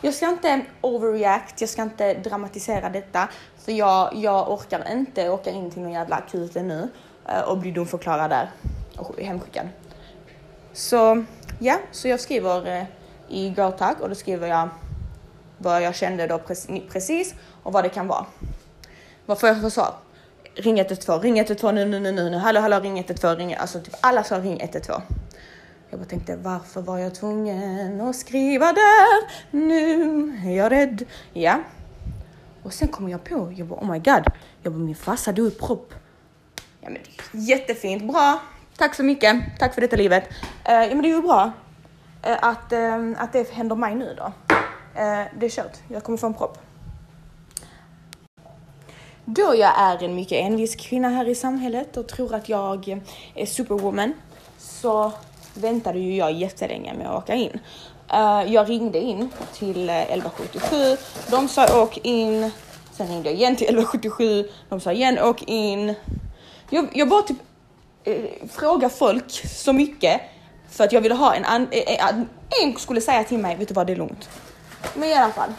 jag ska inte overreact, jag ska inte dramatisera detta. För jag, jag orkar inte åka in till någon jävla akut nu eh, och bli domförklarad där och hemskickad. Så ja, så jag skriver eh, i i GoTag och då skriver jag vad jag kände då precis och vad det kan vara. Vad får jag för svar? Ring 112, ring 112 nu, nu, nu, nu, nu, hallå, hallå, ring 112, ring, alltså typ alla sa ring 112. Jag bara tänkte, varför var jag tvungen att skriva där? Nu är jag rädd. Ja. Och sen kommer jag på, jag bara, oh my god, jag bara, min farsa dog i propp. Ja men jättefint, bra. Tack så mycket, tack för detta livet. Uh, ja men det är ju bra uh, att, uh, att det händer mig nu då. Det är kört. Jag kommer få en propp. Då jag är en mycket envis kvinna här i samhället och tror att jag är superwoman så väntade ju jag jättelänge med att åka in. Eh, jag ringde in till eh, 1177. De sa åk in. Sen ringde jag igen till 1177. De sa igen åk in. Jag, jag bara typ eh, fråga folk så mycket för att jag ville ha en, eh, en skulle säga till mig, vet du vad det är lugnt. Men i alla fall.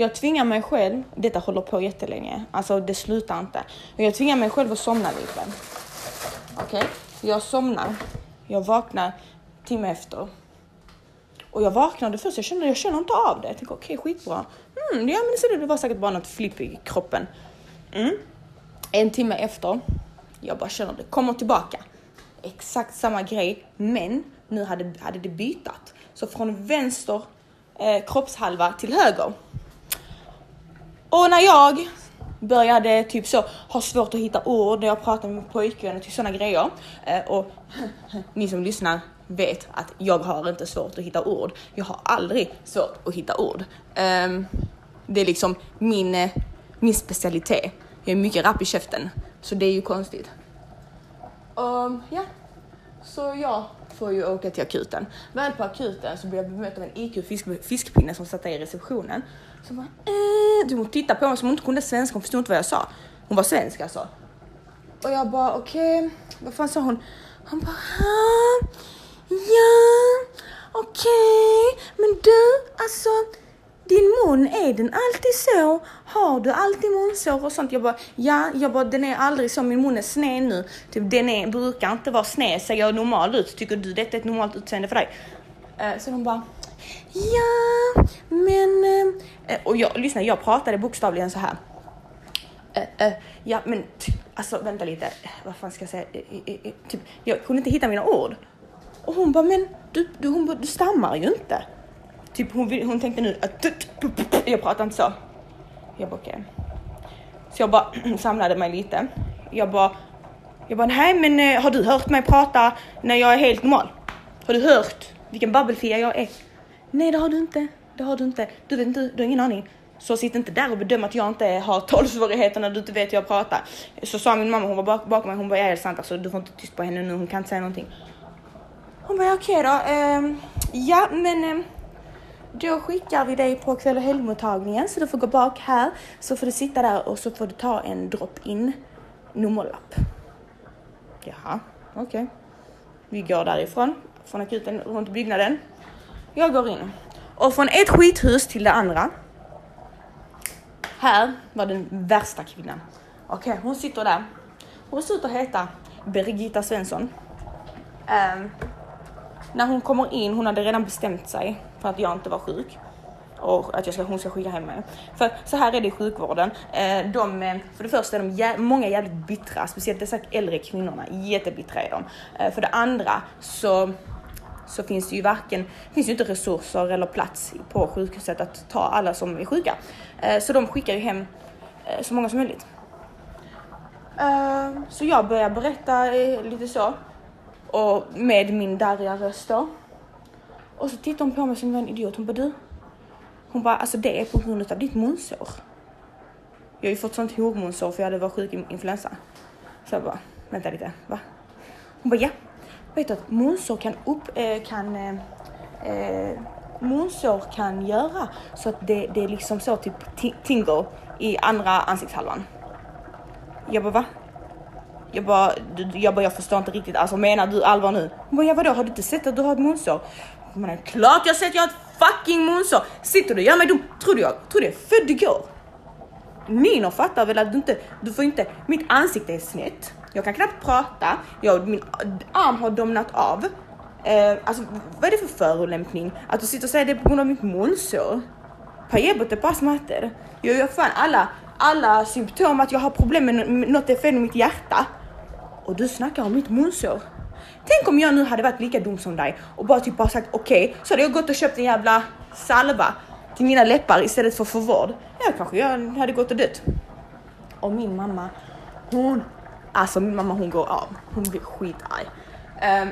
Jag tvingar mig själv, detta håller på jättelänge, alltså det slutar inte. Jag tvingar mig själv att somna lite. Okej, okay? jag somnar. Jag vaknar timme efter. Och jag vaknade först, jag känner. jag känner inte av det. Jag tänker okej, okay, skitbra. Mm, ja men så det var säkert bara något flipp i kroppen. Mm. En timme efter, jag bara känner det kommer tillbaka. Exakt samma grej, men nu hade, hade det bytat. Så från vänster eh, kroppshalva till höger. Och när jag började typ så ha svårt att hitta ord när jag pratar med pojkvänner typ pojkvän och till sådana grejer. Eh, och ni som lyssnar vet att jag har inte svårt att hitta ord. Jag har aldrig svårt att hitta ord. Ehm, det är liksom min, eh, min specialitet. Jag är mycket rapp i käften, så det är ju konstigt. Um, ja, så jag får ju åka till akuten. Väl på akuten så blir jag bemött av en IQ fisk, fiskpinne som satt där i receptionen. Så bara, eh, du hon tittade på mig som hon inte kunde svenska, hon förstod inte vad jag sa. Hon var svensk alltså. Och jag bara okej, okay. vad fan sa hon? Hon bara, ja, okej, okay. men du alltså din mun, är den alltid så? Har du alltid munsår och sånt? Jag bara, ja, jag bara, den är aldrig så, min mun är sned nu. Typ, den är, brukar inte vara sned, ser jag normal ut? Tycker du detta är ett normalt utseende för dig? Uh, så hon bara, ja, men... Eh, eh, och jag, lyssna, jag pratade bokstavligen så här. Uh, ja, men alltså vänta lite, vad fan ska jag säga? Typ, jag kunde inte hitta mina ord. Och hon bara, men du, du, hon bara, du stammar ju inte. Typ hon, vill- hon tänkte nu att jag pratar inte så. Jag bara okej. Så jag bara samlade mig lite. Jag bara, jag bara nej men har du hört mig prata när jag är helt normal? Har du hört vilken babbelfia jag är? Nej det har du inte, det har du inte. Du vet inte, du har ingen aning. Så sitt inte där och bedöm att jag inte har talsvårigheter när du inte vet hur jag pratar. Så sa min mamma, hon var bak, bakom mig, hon bara ja det är sant alltså du får inte tyst på henne nu, hon kan inte säga någonting. Hon bara okej då, Eh, ja men eh, då skickar vi dig på kväll och helgmottagningen så du får gå bak här så får du sitta där och så får du ta en drop-in nummerlapp. Jaha, okej. Vi går därifrån, från akuten runt byggnaden. Jag går in. Och från ett skithus till det andra. Här var den värsta kvinnan. Okej, hon sitter där. Hon ser ut att heta Birgitta Svensson. Um, när hon kommer in, hon hade redan bestämt sig för att jag inte var sjuk och att jag ska, hon ska skicka hem mig. För så här är det i sjukvården. Ehm, de, för det första är de jä- många jävligt bittra, speciellt dessa äldre kvinnorna. Jättebittra är de. Ehm, för det andra så, så finns det ju varken, finns ju inte resurser eller plats på sjukhuset att ta alla som är sjuka. Eh, så de skickar ju hem eh, så många som möjligt. Eh, så jag börjar berätta lite så. Och med min darriga röst då. Och så tittar hon på mig som en idiot. Hon bara du. Hon bara alltså det är på grund av ditt munsår. Jag har ju fått sånt hormonsår för jag hade varit sjuk i influensa. Så jag bara vänta lite va? Hon bara ja. Vet du att munsår kan upp, eh, kan eh, eh munsår kan göra så att det, det är liksom så typ tingle i andra ansiktshalvan. Jag bara va? Jag bara, du- jag bara, jag förstår inte riktigt, alltså menar du allvar nu? Hon bara, ja vadå, har du inte sett att du har ett munsår? Men klart jag har sett att jag har ett fucking munsår! Sitter du och gör mig dum? Tror du jag, tror du jag är född igår? Nino fattar väl att du inte, du får inte, mitt ansikte är snett, jag kan knappt prata, jag, min arm har domnat av. Eh, alltså vad är det för förolämpning? Att du sitter och säger det på grund av mitt munsår? Pajebot är pass. Jag gör fan alla, alla symptom att jag har problem med något är fel med mitt hjärta. Och du snackar om mitt munsår. Tänk om jag nu hade varit lika dum som dig och bara typ bara sagt okej, så hade jag gått och köpt en jävla salva till mina läppar istället för för vård. Ja, kanske jag hade gått och dött. Och min mamma, hon, alltså min mamma hon går av. Hon blir skitarg. Um,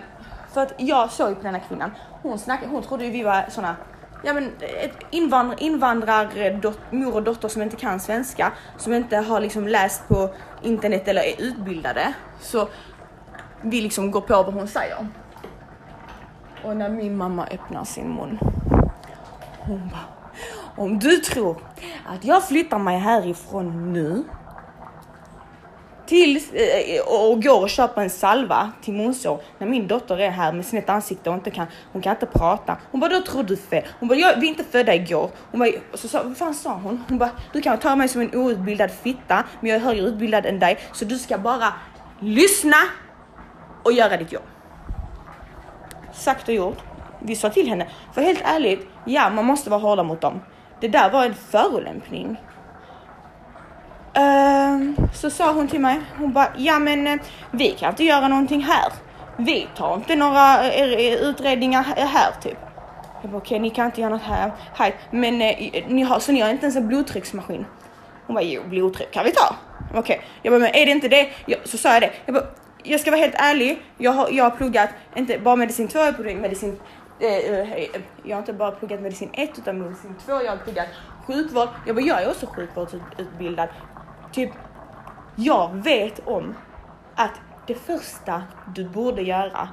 för att jag såg på denna kvinnan, hon snackade, hon trodde ju vi var såna Ja men ett invandrar, invandrar dot, mor och dotter som inte kan svenska, som inte har liksom läst på internet eller är utbildade. Så vi liksom går på vad hon säger. Och när min mamma öppnar sin mun, hon bara om du tror att jag flyttar mig härifrån nu till, eh, och går och köper en salva till munsår när min dotter är här med snett ansikte och inte kan, hon kan inte prata. Hon bara, då tror du fel. Hon bara, vi är inte födda igår. Hon bara, och så sa, vad fan sa hon? Hon bara, du kan ta mig som en outbildad fitta, men jag är högre utbildad än dig, så du ska bara lyssna och göra ditt jobb. Sagt och gjort. Vi sa till henne, för helt ärligt, ja man måste vara hårda mot dem. Det där var en förolämpning. Ehm, så sa hon till mig, hon bara, ja men eh, vi kan inte göra någonting här. Vi tar inte några eh, utredningar här typ. Jag bara, okej ni kan inte göra något här, Hej, men eh, ni har, så ni har inte ens en blodtrycksmaskin? Hon bara, jo blodtryck kan vi ta. Okej, jag bara, men är det inte det? Jag, så sa jag det. Jag bara, jag ska vara helt ärlig, jag har, jag har pluggat inte bara medicin 2, jag har pluggat medicin jag har inte bara pluggat medicin 1 utan medicin 2, jag har pluggat sjukvård. Jag bara, jag är också sjukvårdsutbildad. Typ, jag vet om att det första du borde göra,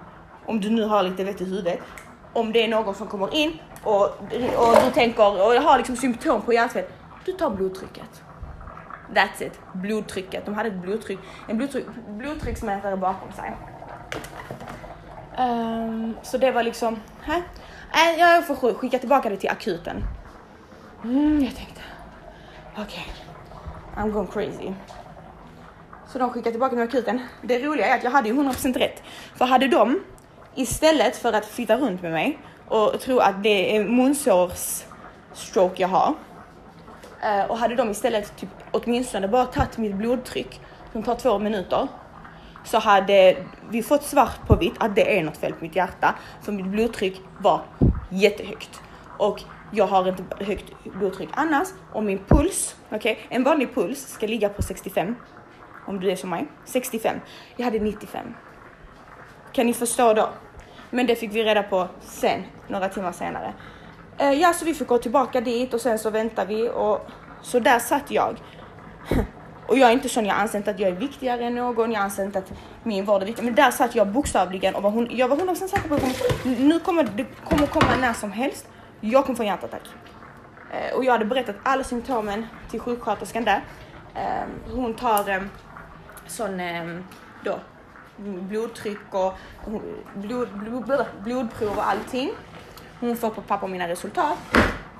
om du nu har lite vett i huvudet, om det är någon som kommer in och, och du tänker och har liksom symptom på hjärtfel, du tar blodtrycket. That's it, blodtrycket. De hade ett blodtryck, en blodtryck, blodtrycksmätare bakom sig. Um, så det var liksom, här. Nej, jag får skicka tillbaka det till akuten. Mm, jag tänkte, okej, I'm going crazy. Så de skickade tillbaka mig till akuten. Det roliga är att jag hade ju 100% rätt. För hade de, istället för att flytta runt med mig och tro att det är munsårs stroke jag har, eh, och hade de istället typ åtminstone bara tagit mitt blodtryck som tar två minuter, så hade vi fått svart på vitt att det är något fel på mitt hjärta. För mitt blodtryck var jättehögt. Och jag har inte högt blodtryck annars. Och min puls, okej, okay, en vanlig puls ska ligga på 65. Om du är som mig. 65. Jag hade 95. Kan ni förstå då? Men det fick vi reda på sen, några timmar senare. Eh, ja, så vi fick gå tillbaka dit och sen så väntar vi och så där satt jag. Och jag är inte sån, jag anser inte att jag är viktigare än någon, jag anser inte att min vård är viktig. Men där satt jag bokstavligen och var hon, jag var 100% säker på att nu kommer det kommer komma när som helst. Jag kommer få en hjärtattack. Eh, och jag hade berättat alla symptomen till sjuksköterskan där. Eh, hon tar eh, sån eh, då blodtryck och blod, blod, blodprov och allting. Hon får på papper mina resultat.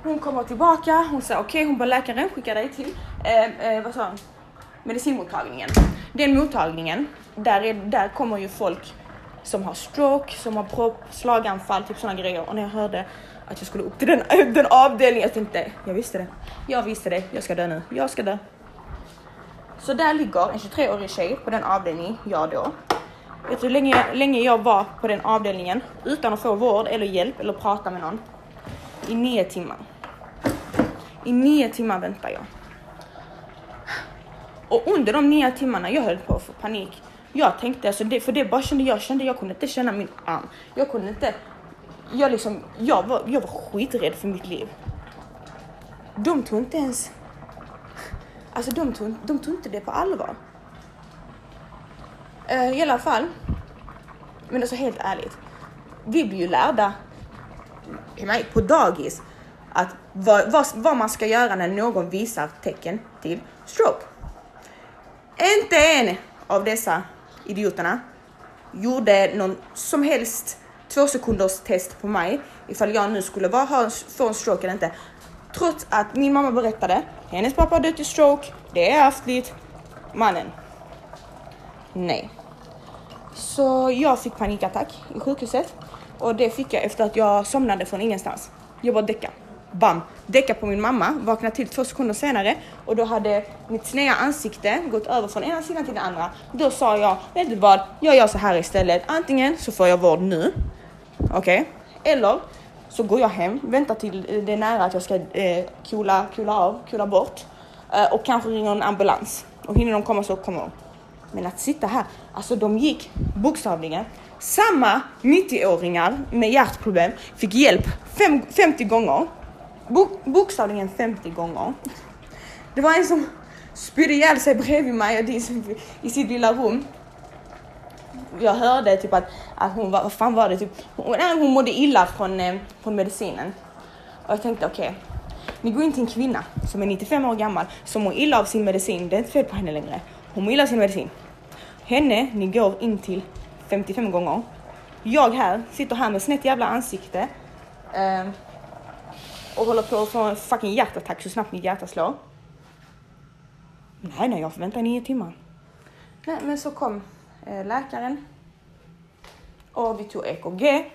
Hon kommer tillbaka, hon säger okej, okay, hon bara läkaren skickar dig till, eh, eh, vad sa hon? medicinmottagningen. Den mottagningen, där, är, där kommer ju folk som har stroke, som har propp, slaganfall, typ sådana grejer. Och när jag hörde att jag skulle upp till den, den avdelningen, jag tänkte, jag visste det. Jag visste det, jag ska dö nu, jag ska dö. Så där ligger en 23-årig tjej på den avdelningen, jag då. Vet du hur länge, länge jag var på den avdelningen utan att få vård eller hjälp eller prata med någon? I nio timmar. I nio timmar väntar jag. Och under de nio timmarna jag höll på att få panik. Jag tänkte alltså det, för det bara kände jag kände jag kunde inte känna min arm. Jag kunde inte. Jag liksom, jag var, jag var skiträdd för mitt liv. De tog inte ens. Alltså de tog, de tog inte det på allvar. Uh, I alla fall. Men alltså helt ärligt. Vi blir ju lärda på dagis att vad, vad, vad man ska göra när någon visar tecken till stroke. Inte en av dessa idioterna gjorde någon som helst två sekunders test på mig ifall jag nu skulle vara, ha, få en stroke eller inte. Trots att min mamma berättade, hennes pappa har dött i stroke, det är ärftligt. Mannen. Nej. Så jag fick panikattack i sjukhuset och det fick jag efter att jag somnade från ingenstans. Jag bara däckade bam, däcka på min mamma, vakna till två sekunder senare och då hade mitt sneda ansikte gått över från ena sidan till den andra. Då sa jag, vet du vad, jag gör så här istället. Antingen så får jag vård nu, okej, okay? eller så går jag hem, väntar till eh, det är nära att jag ska eh, kula, kula av, kula bort eh, och kanske ringer en ambulans. Och hinner de komma så kommer de. Men att sitta här, alltså de gick bokstavligen. Samma 90-åringar med hjärtproblem fick hjälp fem, 50 gånger bok, bokstavligen 50 gånger. Det var en som spydde ihjäl sig bredvid mig i sitt lilla rum. Jag hörde typ att, att hon var, vad fan var det, typ, hon, hon mådde illa från, eh, från medicinen. Och jag tänkte okej, okay, ni går in till en kvinna som är 95 år gammal som mår illa av sin medicin. Det är inte fel på henne längre. Hon mår illa av sin medicin. Henne, ni går in till 55 gånger. Jag här, sitter här med snett jävla ansikte. Eh, och håller på att få en fucking hjärtattack så snabbt mitt hjärta slår. Nej, nej, jag får vänta i nio timmar. Nej, men så kom Eh, läkaren och vi tog EKG.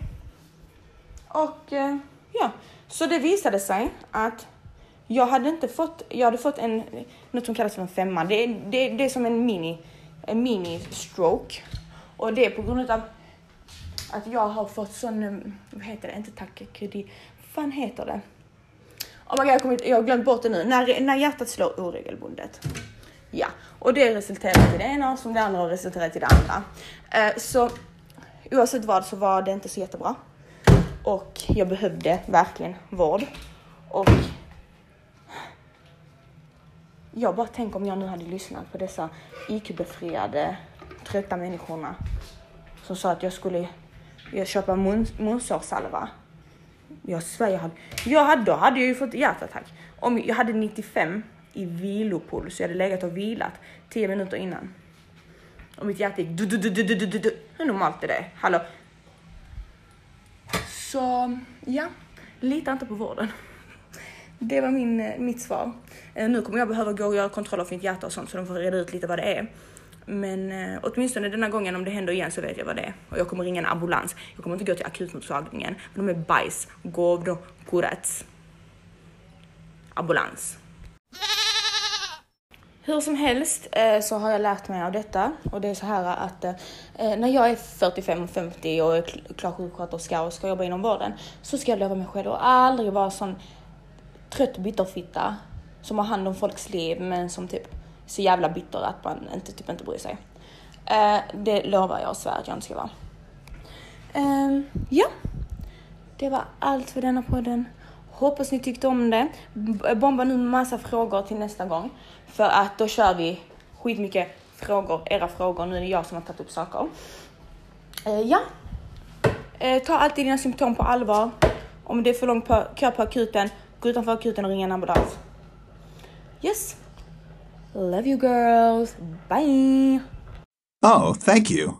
Och eh, ja, så det visade sig att jag hade inte fått, jag hade fått en, något som kallas för en femma. Det, det, det är som en mini, en mini stroke. Och det är på grund av att jag har fått sån, eh, vad heter det, inte takykardi, vad fan heter det? Oh my God, jag, kommit, jag har glömt bort det nu. När, när hjärtat slår oregelbundet. Ja, och det resulterar i det ena som det andra resulterade i det andra. Eh, så oavsett vad så var det inte så jättebra. Och jag behövde verkligen vård. Och jag bara tänker om jag nu hade lyssnat på dessa IQ-befriade, trötta människorna som sa att jag skulle jag köpa munsårssalva jag svär, jag hade, jag hade, då hade jag ju fått hjärtattack. Om jag hade 95 i vilopuls, jag hade legat och vilat 10 minuter innan. Och mitt hjärta gick du, du, du, du, du, du, du. Hur normalt är det? Hallå? Så ja, lita inte på vården. Det var min, eh, mitt svar. Eh, nu kommer jag behöva gå och göra kontroller för mitt hjärta och sånt så de får reda ut lite vad det är. Men eh, åtminstone denna gången om det händer igen så vet jag vad det är. Och jag kommer ringa en ambulans. Jag kommer inte gå till akutmottagningen. För de är bajs. Govdo, kurats. Ambulans hur som helst eh, så har jag lärt mig av detta och det är så här att eh, eh, när jag är 45 och 50 och är klar sjuksköterska och ska jobba inom vården så ska jag lova mig själv att aldrig vara sån trött bitterfitta som har hand om folks liv men som typ så jävla bitter att man inte, typ inte bryr sig. Det lovar jag och svär att jag inte ska vara. Ehm, ja, det var allt för denna podden. Hoppas ni tyckte om det. Bomba nu massa frågor till nästa gång. För att då kör vi skitmycket frågor, era frågor. Nu är det jag som har tagit upp saker. Eh, ja. Eh, ta alltid dina symptom på allvar. Om det är för lång kö på akuten, gå utanför akuten och ring en ambulans. Yes. Love you girls. Bye. Oh, thank you.